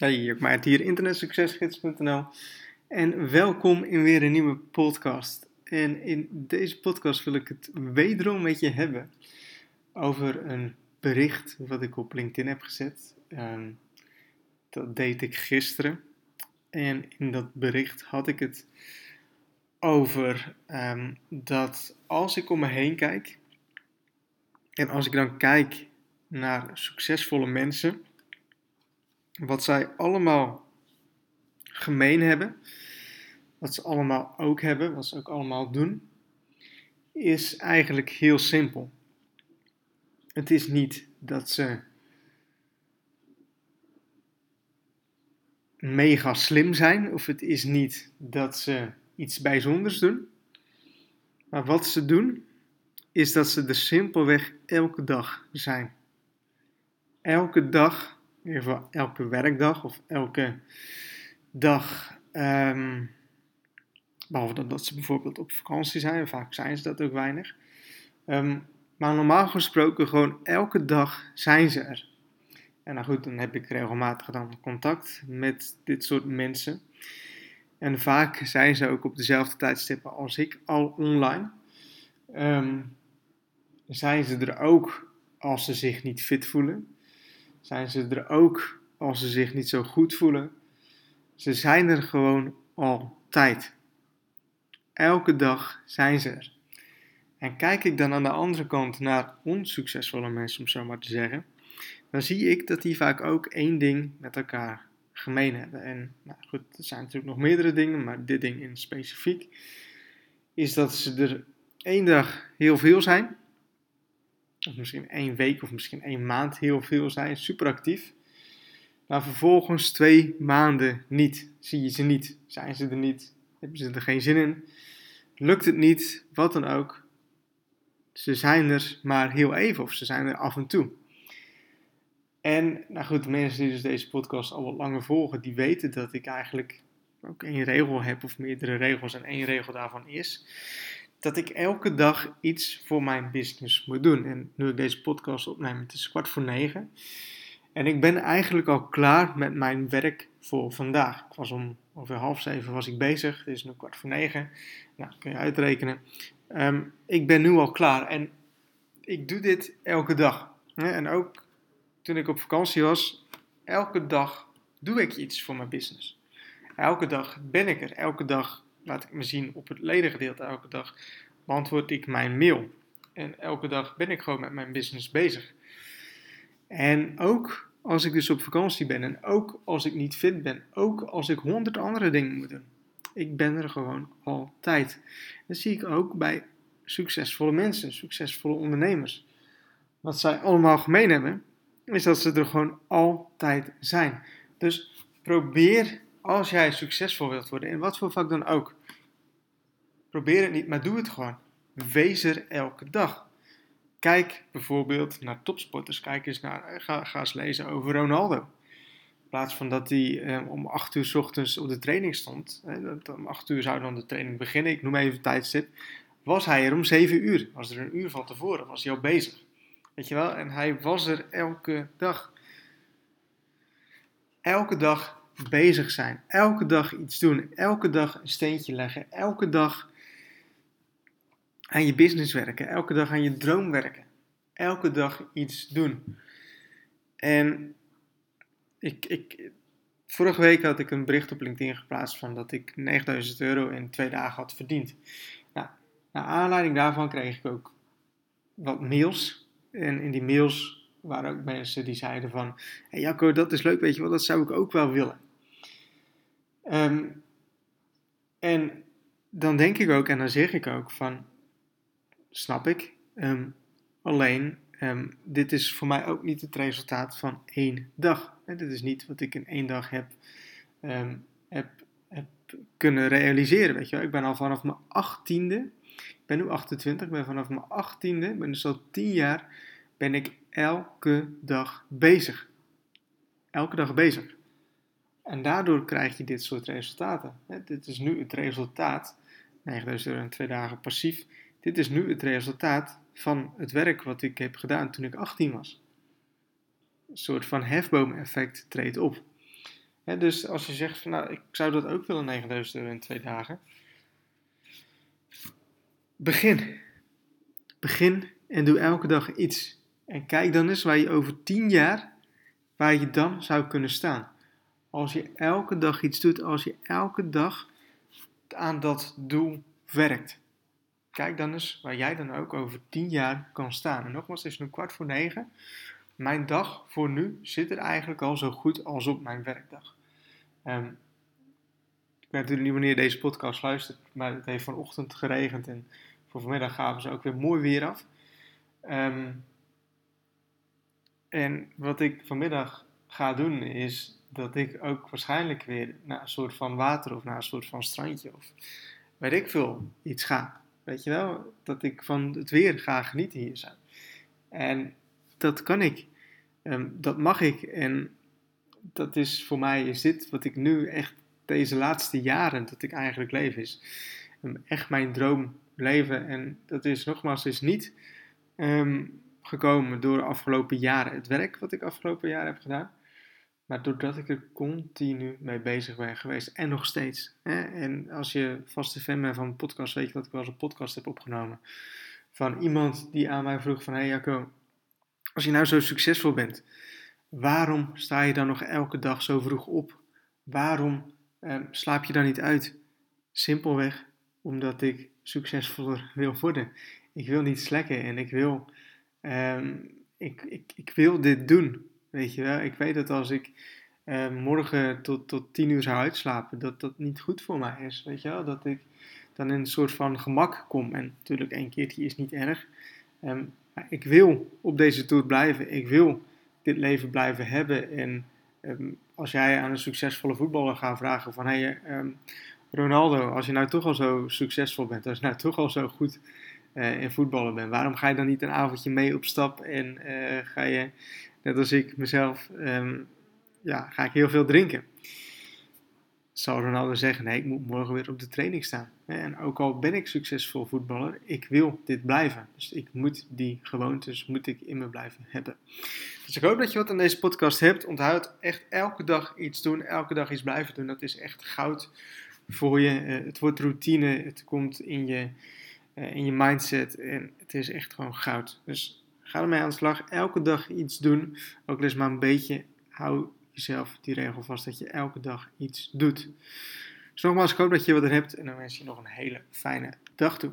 Hey, ik maak hier internetsuccesgids.nl en welkom in weer een nieuwe podcast. En in deze podcast wil ik het wederom met je hebben over een bericht wat ik op LinkedIn heb gezet. Um, dat deed ik gisteren. En in dat bericht had ik het over um, dat als ik om me heen kijk en als ik dan kijk naar succesvolle mensen wat zij allemaal gemeen hebben, wat ze allemaal ook hebben, wat ze ook allemaal doen, is eigenlijk heel simpel. Het is niet dat ze mega slim zijn, of het is niet dat ze iets bijzonders doen. Maar wat ze doen, is dat ze er simpelweg elke dag zijn. Elke dag in elke werkdag of elke dag. Um, behalve dat, ze bijvoorbeeld op vakantie zijn, vaak zijn ze dat ook weinig. Ehm, maar normaal gesproken, gewoon elke dag zijn ze er. En nou goed, dan heb ik regelmatig dan contact met dit soort mensen. En vaak zijn ze ook op dezelfde tijdstippen als ik al online. Um, zijn ze er ook als ze zich niet fit voelen zijn ze er ook als ze zich niet zo goed voelen. Ze zijn er gewoon altijd. Elke dag zijn ze er. En kijk ik dan aan de andere kant naar onsuccesvolle mensen, om zo maar te zeggen, dan zie ik dat die vaak ook één ding met elkaar gemeen hebben. En nou goed, er zijn natuurlijk nog meerdere dingen, maar dit ding in specifiek is dat ze er één dag heel veel zijn of misschien één week of misschien één maand heel veel zijn, super actief. Maar vervolgens twee maanden niet. Zie je ze niet, zijn ze er niet, hebben ze er geen zin in, lukt het niet, wat dan ook. Ze zijn er maar heel even of ze zijn er af en toe. En nou goed, de mensen die dus deze podcast al wat langer volgen, die weten dat ik eigenlijk ook één regel heb of meerdere regels en één regel daarvan is dat ik elke dag iets voor mijn business moet doen. En nu ik deze podcast opneem, het is kwart voor negen. En ik ben eigenlijk al klaar met mijn werk voor vandaag. Ik was om ongeveer half zeven was ik bezig. Het is nu kwart voor negen. Nou, kun je uitrekenen. Ehm, ik ben nu al klaar en ik doe dit elke dag. En ook toen ik op vakantie was, elke dag doe ik iets voor mijn business. Elke dag ben ik er. Elke dag laat ik me zien op het ledengedeelte elke dag, beantwoord ik mijn mail. En elke dag ben ik gewoon met mijn business bezig. En ook als ik dus op vakantie ben en ook als ik niet fit ben, ook als ik honderd andere dingen moet doen. Ik ben er gewoon altijd. Dat zie ik ook bij succesvolle mensen, succesvolle ondernemers. Wat zij allemaal gemeen hebben, is dat ze er gewoon altijd zijn. Dus probeer als jij succesvol wilt worden, in wat voor vak dan ook, probeer het niet, maar doe het gewoon. Wees er elke dag. Kijk bijvoorbeeld naar topsporters. Kijk eens naar, ga, ga eens lezen over Ronaldo. In plaats van dat hij eh, om 8 uur s ochtends op de training stond. Om 8 uur zou dan de training beginnen. Ik noem even tijdstip. Was hij er om 7 uur. Was er een uur van tevoren. Was hij al bezig. Weet je wel? En hij was er elke dag. Elke dag bezig zijn. Elke dag iets doen. Elke dag een steentje leggen. Elke dag aan je business werken. Elke dag aan je droom werken. Elke dag iets doen. En ik, ik, vorige week had ik een bericht op LinkedIn geplaatst van dat ik 9000 euro in twee dagen had verdiend. Nou, naar aanleiding daarvan kreeg ik ook wat mails. En in die mails waren ook mensen die zeiden van... Hey Jacco, dat is leuk, weet je wel, dat zou ik ook wel willen. Ehm, en dan denk ik ook en dan zeg ik ook van, snap ik, ehm, alleen ehm, dit is voor mij ook niet het resultaat van één dag. Dit is niet wat ik in één dag heb, heb, heb kunnen realiseren. Weet je wel. Ik ben al vanaf mijn achttiende, ik ben nu 28, ik ben vanaf mijn achttiende, ik ben dus al tien jaar, ben ik elke dag bezig. Elke dag bezig. En daardoor krijg je dit soort resultaten. Dit is nu het resultaat, 9000 euro in twee dagen passief. Dit is nu het resultaat van het werk wat ik heb gedaan toen ik 18 was. Een soort van hefboom-effect treedt op. dus als je zegt van nou, ik zou dat ook willen, 9000 euro in twee dagen. Begin. Begin en doe elke dag iets. En kijk dan eens waar je over 10 jaar, waar je dan zou kunnen staan. Als je elke dag iets doet, als je elke dag aan dat doel werkt. Kijk dan eens waar jij dan ook over 10 jaar kan staan. En nogmaals, het is nu kwart voor negen. Mijn dag voor nu zit er eigenlijk al zo goed als op mijn werkdag. Um, ik weet natuurlijk niet wanneer deze podcast luistert, maar het heeft vanochtend geregend en voor vanmiddag gaven ze ook weer mooi weer af. Um, en wat ik vanmiddag ga doen is dat ik ook waarschijnlijk weer naar een soort van water of naar een soort van strandje of weet ik veel iets ga. Weet je wel, dat ik van het weer ga genieten hier zijn. En dat kan ik. Um, dat mag ik. En dat is voor mij, is dit wat ik nu echt deze laatste jaren dat ik eigenlijk leef, is um, echt mijn droom leven. En dat is nogmaals, is niet um, gekomen door de afgelopen jaren, het werk wat ik afgelopen jaren heb gedaan. Maar doordat ik er continu mee bezig ben geweest. En nog steeds. Hè? En als je vaste fan bent van een podcast, weet je dat ik wel eens een podcast heb opgenomen. Van iemand die aan mij vroeg van... Hé hey Jacco, als je nou zo succesvol bent. Waarom sta je dan nog elke dag zo vroeg op? Waarom eh, slaap je dan niet uit? Simpelweg omdat ik succesvoller wil worden. Ik wil niet slekken en ik wil, eh, ik, ik, ik wil dit doen. Weet je wel, ik weet dat als ik uh, morgen tot, tot tien uur zou uitslapen, dat dat niet goed voor mij is. Weet je wel, dat ik dan in een soort van gemak kom. En natuurlijk, één keertje is niet erg. Maar ik wil op deze toer blijven. Ik wil dit leven blijven hebben. En um, als jij aan een succesvolle voetballer gaat vragen van... Hey, um, Ronaldo, als je nou toch al zo succesvol bent, als je nou toch al zo goed uh, in voetballen bent, waarom ga je dan niet een avondje mee op stap en uh, ga je net als ik mezelf, um, ja, ga ik heel veel drinken. Zal Ronaldo zeggen, nee, ik moet morgen weer op de training staan. En ook al ben ik succesvol voetballer, ik wil dit blijven. Dus ik moet die gewoontes, moet ik in me blijven hebben. Dus ik hoop dat je wat aan deze podcast hebt. Onthoud echt elke dag iets doen, elke dag iets blijven doen. Dat is echt goud voor je. Eh, het wordt routine, het komt in je, in je mindset en het is echt gewoon goud. Dus Ga ermee aan de slag. Elke dag iets doen. Ook al is maar een beetje. Hou jezelf die regel vast dat je elke dag iets doet. Dus nogmaals, ik hoop dat je wat er hebt. En dan wens je nog een hele fijne dag toe.